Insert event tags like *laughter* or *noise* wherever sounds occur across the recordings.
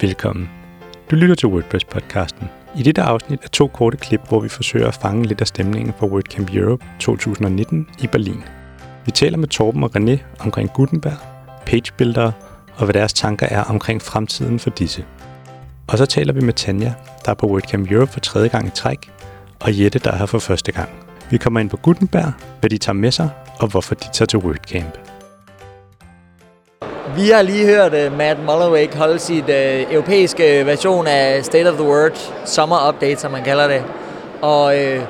Velkommen. Du lytter til WordPress-podcasten. I dette afsnit er to korte klip, hvor vi forsøger at fange lidt af stemningen for WordCamp Europe 2019 i Berlin. Vi taler med Torben og René omkring Gutenberg, pagebuildere og hvad deres tanker er omkring fremtiden for disse. Og så taler vi med Tanja, der er på WordCamp Europe for tredje gang i træk, og Jette, der er her for første gang. Vi kommer ind på Gutenberg, hvad de tager med sig, og hvorfor de tager til WordCamp. Vi har lige hørt uh, Matt Mullerwake holde sit uh, europæiske version af State of the World Summer Update, som man kalder det. Og uh,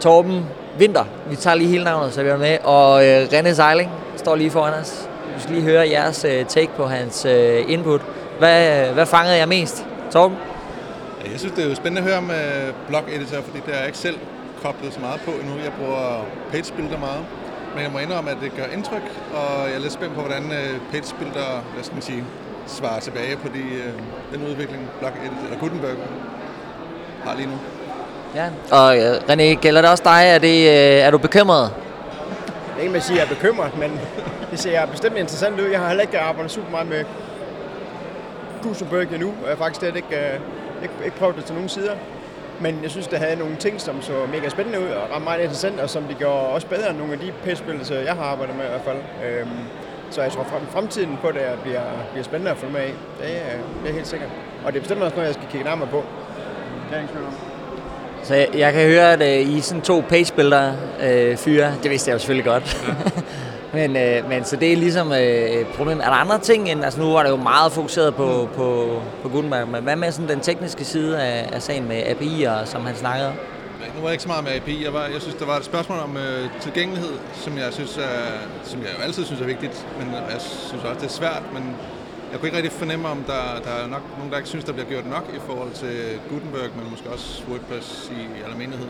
Torben Vinter, vi tager lige hele navnet, så vi er med, og uh, René Seiling står lige foran os. Vi skal lige høre jeres uh, take på hans uh, input. Hvad, hvad fangede jeg mest? Torben? Jeg synes, det er jo spændende at høre med blog editor, fordi det er jeg ikke selv koblet så meget på endnu. Jeg bruger page meget. Men jeg må indrømme, at det gør indtryk, og jeg er lidt spændt på, hvordan page builder, hvad skal man sige, svarer tilbage på de, den udvikling, editor, eller Gutenberg har lige nu. Ja, og René, gælder det også dig? Er, det, er du bekymret? Det er ikke, man siger, at jeg er bekymret, men det ser bestemt interessant ud. Jeg har heller ikke arbejdet super meget med Gutenberg endnu, og jeg har faktisk slet ikke, ikke, ikke prøvet det til nogen sider. Men jeg synes, det havde nogle ting, som så mega spændende ud og meget interessant, og som de gjorde også bedre end nogle af de pæspillelser, jeg har arbejdet med i hvert fald. Øhm, så jeg tror, at fremtiden på det bliver, bliver spændende at følge med i. Det er, det er helt sikkert. Og det er bestemt også noget, jeg skal kigge nærmere på. Det er ingen Så jeg, jeg kan høre, at uh, I er sådan to pagebuilder øh, fyre. Det vidste jeg jo selvfølgelig godt. Ja. *laughs* men, øh, men så det er ligesom øh, problemet. Er der andre ting end, altså nu var det jo meget fokuseret på, på, på Gutenberg, men hvad med sådan den tekniske side af, af sagen med API'er, som han snakkede om? Nu var jeg ikke så meget med API. Jeg, var, jeg synes, der var et spørgsmål om øh, tilgængelighed, som jeg synes er, som jeg jo altid synes er vigtigt, men jeg synes også, det er svært, men jeg kunne ikke rigtig fornemme, om der, der er nok nogen, der ikke synes, der bliver gjort nok i forhold til Gutenberg, men måske også WordPress i almindelighed.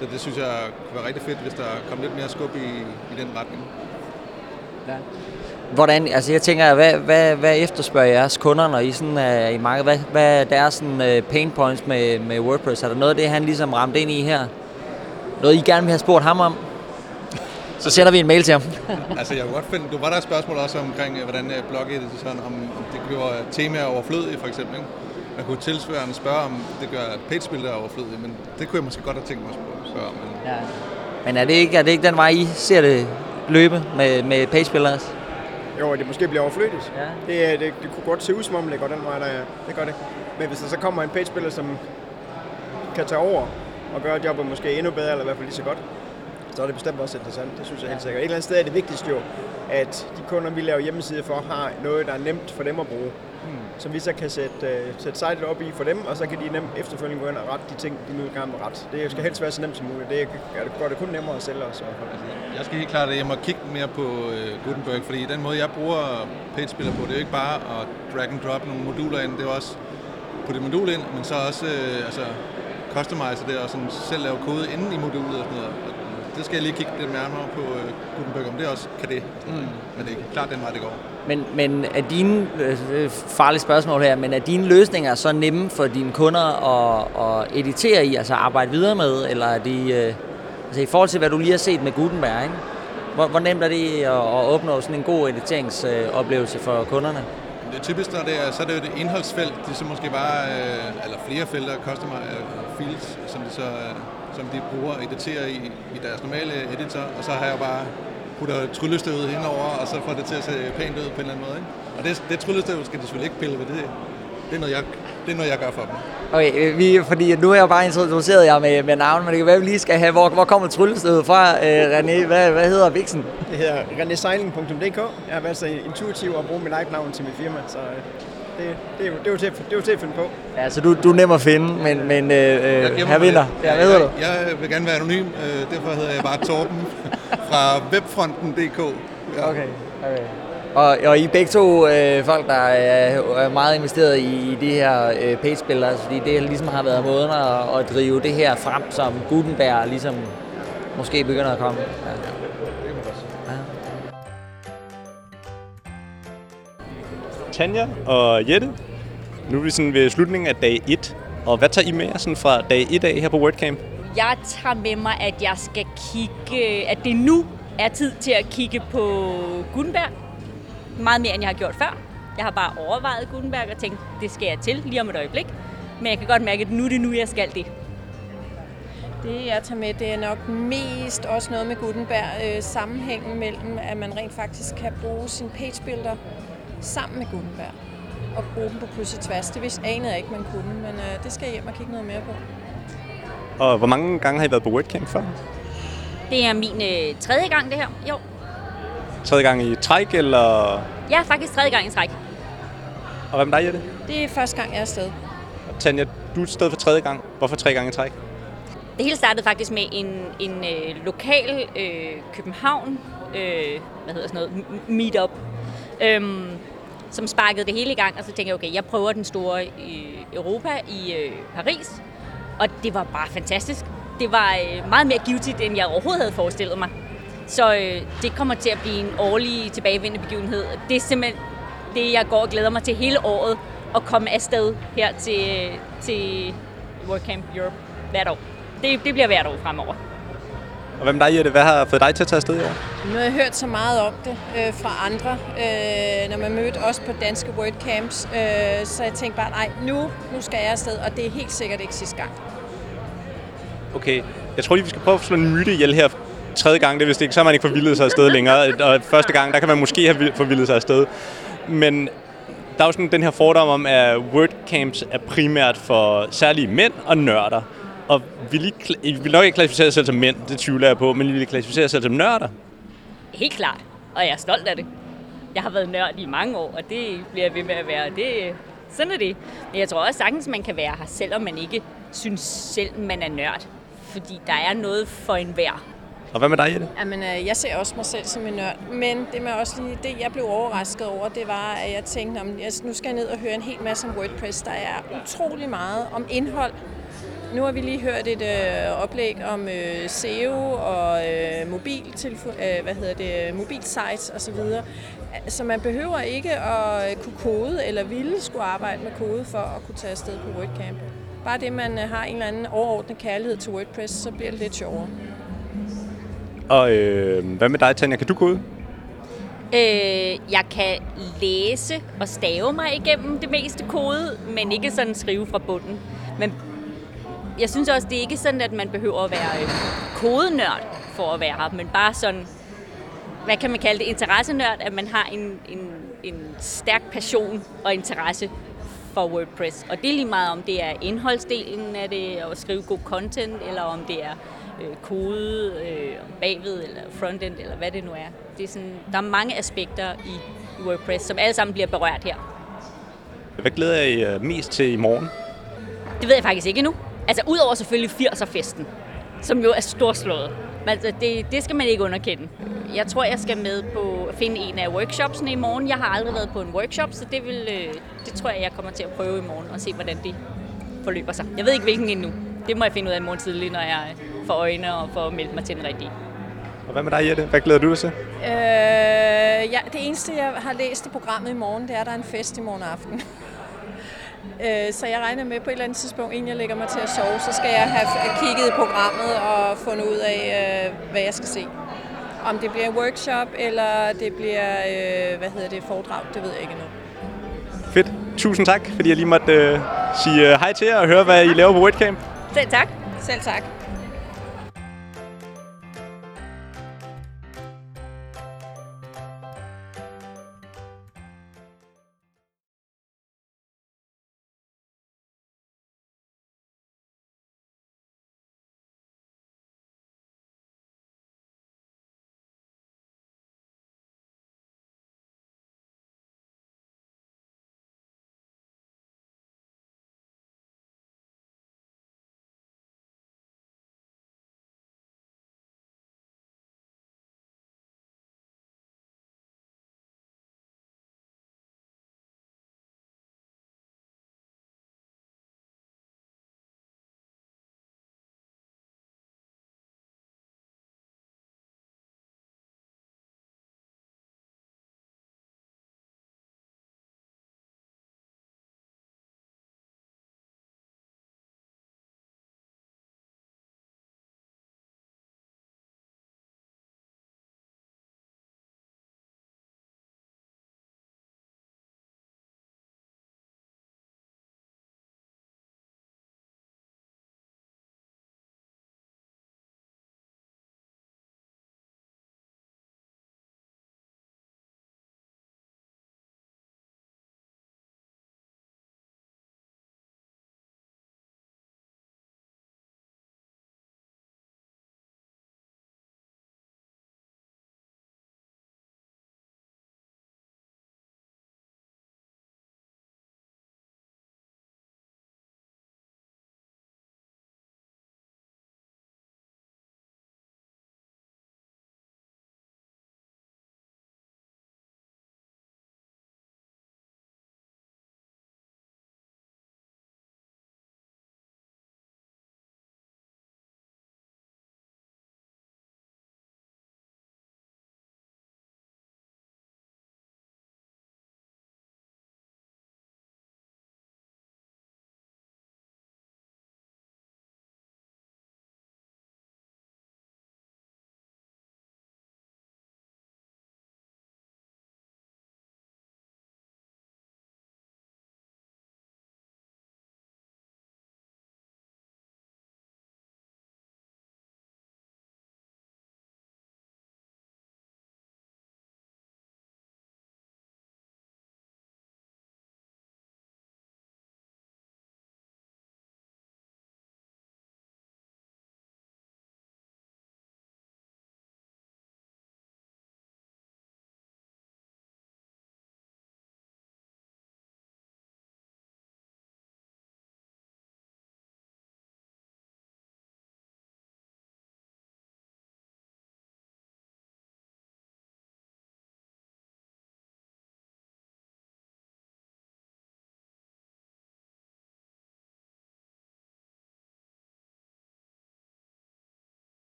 Så det synes jeg kunne være rigtig fedt, hvis der kom lidt mere skub i, i den retning. Ja. Hvordan, altså jeg tænker, hvad, hvad, hvad efterspørger jeres kunder, når I sådan er i markedet? Hvad, hvad er deres sådan, uh, pain points med, med WordPress? Er der noget af det, han ligesom ramte ind i her? Noget, I gerne vil have spurgt ham om? Så sender vi en mail til ham. *laughs* altså jeg kunne godt finde, du var der et spørgsmål også omkring, hvordan blog sådan, om, om det gjorde temaer overflødige for eksempel. Ikke? Man kunne tilsvarende spørge, om det gør pagebuilder overflødige, men det kunne jeg måske godt have tænkt mig at spørge om. Men... Ja. Men er det, ikke, er det ikke den vej, I ser det løbe med, med pagebuilders? Jo, det måske bliver overflødigt. Ja. Det, det, det, kunne godt se ud som om, det går den vej, der det gør det. Men hvis der så kommer en pagebuilder, som kan tage over og gøre jobbet måske endnu bedre, eller i hvert fald lige så godt, så er det bestemt også interessant. Det synes jeg helt sikkert. Et eller andet sted er det vigtigste jo, at de kunder, vi laver hjemmesider for, har noget, der er nemt for dem at bruge. Hmm. Som vi så kan sætte, uh, sætte sitet op i for dem, og så kan de nemt efterfølgende gå ind og rette de ting, de nu gerne vil rette. Det skal helst være så nemt som muligt. Det gør det kun nemmere at sælge os. Jeg skal helt klart, at jeg må kigge mere på uh, Gutenberg, fordi den måde, jeg bruger PageSpiller på, det er jo ikke bare at drag and drop nogle moduler ind, det er også på det modul ind, men så også uh, altså, customize det og sådan selv lave kode inden i modulet og sådan noget det skal jeg lige kigge lidt nærmere på uh, Gutenberg, om det også kan det. Mm. Men det er klart den vej, det går. Men, men er dine, øh, farlige spørgsmål her, men er dine løsninger så nemme for dine kunder at, at editere i, altså arbejde videre med, eller er de, øh, altså i forhold til, hvad du lige har set med Gutenberg, ikke? Hvor, hvor nemt er det at, at opnå sådan en god editeringsoplevelse for kunderne? Det typisk, når det er, så er det jo et indholdsfelt, det er så måske bare, øh, eller flere felter, customer fields, som de så som de bruger og editerer i, i deres normale editor, og så har jeg bare putter tryllestøvet henover, og så får det til at se pænt ud på en eller anden måde. Ikke? Og det, det tryllestøv skal de selvfølgelig ikke pille ved, det, det er noget, jeg, det er noget, jeg gør for dem. Okay, vi, fordi nu er jeg bare introduceret jer med, med navn, men det kan være, vi lige skal have, hvor, hvor kommer tryllestøvet fra, øh, René? Hvad, hvad hedder Vixen? Det hedder reneseiling.dk. Jeg har været så intuitiv at bruge mit eget navn til mit firma, så det, det, er jo, det, er jo til, det er jo til at finde på. Ja, så du, du er nem at finde, men, men øh, her vinder. Ja, du? Jeg, jeg vil gerne være anonym, øh, derfor hedder jeg bare Torben *laughs* fra webfronten.dk. Ja. Okay, okay. Og, og I er begge to øh, folk, der er, er meget investeret i, i de her øh, page-spillere, fordi det ligesom har været måden at, at drive det her frem, som Gutenberg ligesom måske begynder at komme. Ja. Tanja og Jette. Nu er vi sådan ved slutningen af dag 1. Og hvad tager I med jer sådan fra dag 1 af her på WordCamp? Jeg tager med mig, at jeg skal kigge, at det nu er tid til at kigge på Gutenberg. Meget mere, end jeg har gjort før. Jeg har bare overvejet Gutenberg og tænkt, det skal jeg til lige om et øjeblik. Men jeg kan godt mærke, at nu er det nu, jeg skal det. Det jeg tager med, det er nok mest også noget med Gutenberg. Øh, sammenhængen mellem, at man rent faktisk kan bruge sin page builder sammen med Gutenberg. Og bruge dem på kryds og tværs. Det vidste anede jeg ikke, man kunne, men øh, det skal jeg hjem og kigge noget mere på. Og hvor mange gange har I været på WordCamp før? Det er min øh, tredje gang, det her. Jo. Tredje gang i træk, eller... Ja, faktisk tredje gang i træk. Og hvad med dig, Jette? Det er første gang, jeg er afsted. Og Tanja, du er et sted for tredje gang. Hvorfor tre gange i træk? Det hele startede faktisk med en, en øh, lokal øh, København, øh, hvad hedder sådan noget, meetup, øhm, som sparkede det hele i gang, og så tænkte jeg, okay, jeg prøver den store i Europa i øh, Paris, og det var bare fantastisk. Det var øh, meget mere givetigt, end jeg overhovedet havde forestillet mig. Så øh, det kommer til at blive en årlig tilbagevendende begivenhed. Det er simpelthen det, jeg går og glæder mig til hele året, at komme afsted her til, øh, til WordCamp Europe hvert år. Det, det bliver hvert år fremover. Og med dig, Jette? Hvad har fået dig til at tage afsted i år? Nu har jeg hørt så meget om det øh, fra andre, øh, når man mødte os på danske WordCamps, øh, så jeg tænkte bare, nej, nu, nu skal jeg afsted, og det er helt sikkert ikke sidste gang. Okay, jeg tror lige, vi skal prøve at slå en myte ihjel her tredje gang. Det er vist ikke, så har man ikke forvildet sig afsted længere. Og første gang, der kan man måske have forvildet sig afsted. Men der er jo sådan den her fordom om, at WordCamps er primært for særlige mænd og nørder. Og vi lige, I vil nok ikke klassificere jer selv som mænd, det tvivler jeg på, men I vil klassificere jer selv som nørder. Helt klart, og jeg er stolt af det. Jeg har været nørd i mange år, og det bliver jeg ved med at være. Det, sådan er det. Men jeg tror også sagtens, man kan være her, selvom man ikke synes selv, man er nørd. Fordi der er noget for enhver. Og hvad med dig, Jette? Jamen, øh, jeg ser også mig selv som en nørd, men det, med også lige, det jeg blev overrasket over, det var, at jeg tænkte, om, jeg, nu skal jeg ned og høre en hel masse om WordPress. Der er utrolig meget om indhold. Nu har vi lige hørt et øh, oplæg om øh, SEO og øh, mobiltelefon, øh, hvad hedder det, mobilsites osv. Så man behøver ikke at kunne kode eller ville skulle arbejde med kode for at kunne tage afsted på WordCamp. Bare det, man har en eller anden overordnet kærlighed til WordPress, så bliver det lidt sjovere. Og øh, hvad med dig, Tanja? Kan du kode? Øh, jeg kan læse og stave mig igennem det meste kode, men ikke sådan skrive fra bunden. Men jeg synes også, det er ikke sådan, at man behøver at være øh, kodenørd for at være her, men bare sådan, hvad kan man kalde det, interessenørd, at man har en, en, en stærk passion og interesse for WordPress. Og det er lige meget om det er indholdsdelen af det, at skrive god content, eller om det er øh, kode øh, bagved, eller frontend, eller hvad det nu er. Det er sådan, der er mange aspekter i WordPress, som alle sammen bliver berørt her. Hvad glæder I mest til i morgen? Det ved jeg faktisk ikke endnu. Altså, udover selvfølgelig 80'er-festen, som jo er storslået. Men altså, det, det skal man ikke underkende. Jeg tror, jeg skal med på at finde en af workshopsene i morgen. Jeg har aldrig været på en workshop, så det, vil, øh, det tror jeg, jeg kommer til at prøve i morgen og se, hvordan det forløber sig. Jeg ved ikke, hvilken endnu. Det må jeg finde ud af i morgen tidlig, når jeg får øjne og får meldt mig til den rigtige. Og hvad med dig, Jette? Hvad glæder du dig til? Øh, ja, det eneste, jeg har læst i programmet i morgen, det er, at der er en fest i morgen aften. Øh, så jeg regner med på et eller andet tidspunkt, inden jeg lægger mig til at sove, så skal jeg have kigget i programmet og fundet ud af, øh, hvad jeg skal se. Om det bliver en workshop, eller det bliver, øh, hvad hedder det, foredrag, det ved jeg ikke endnu. Fedt. Tusind tak, fordi jeg lige måtte øh, sige hej til jer og høre, hvad I laver på WordCamp. Selv tak. Selv tak.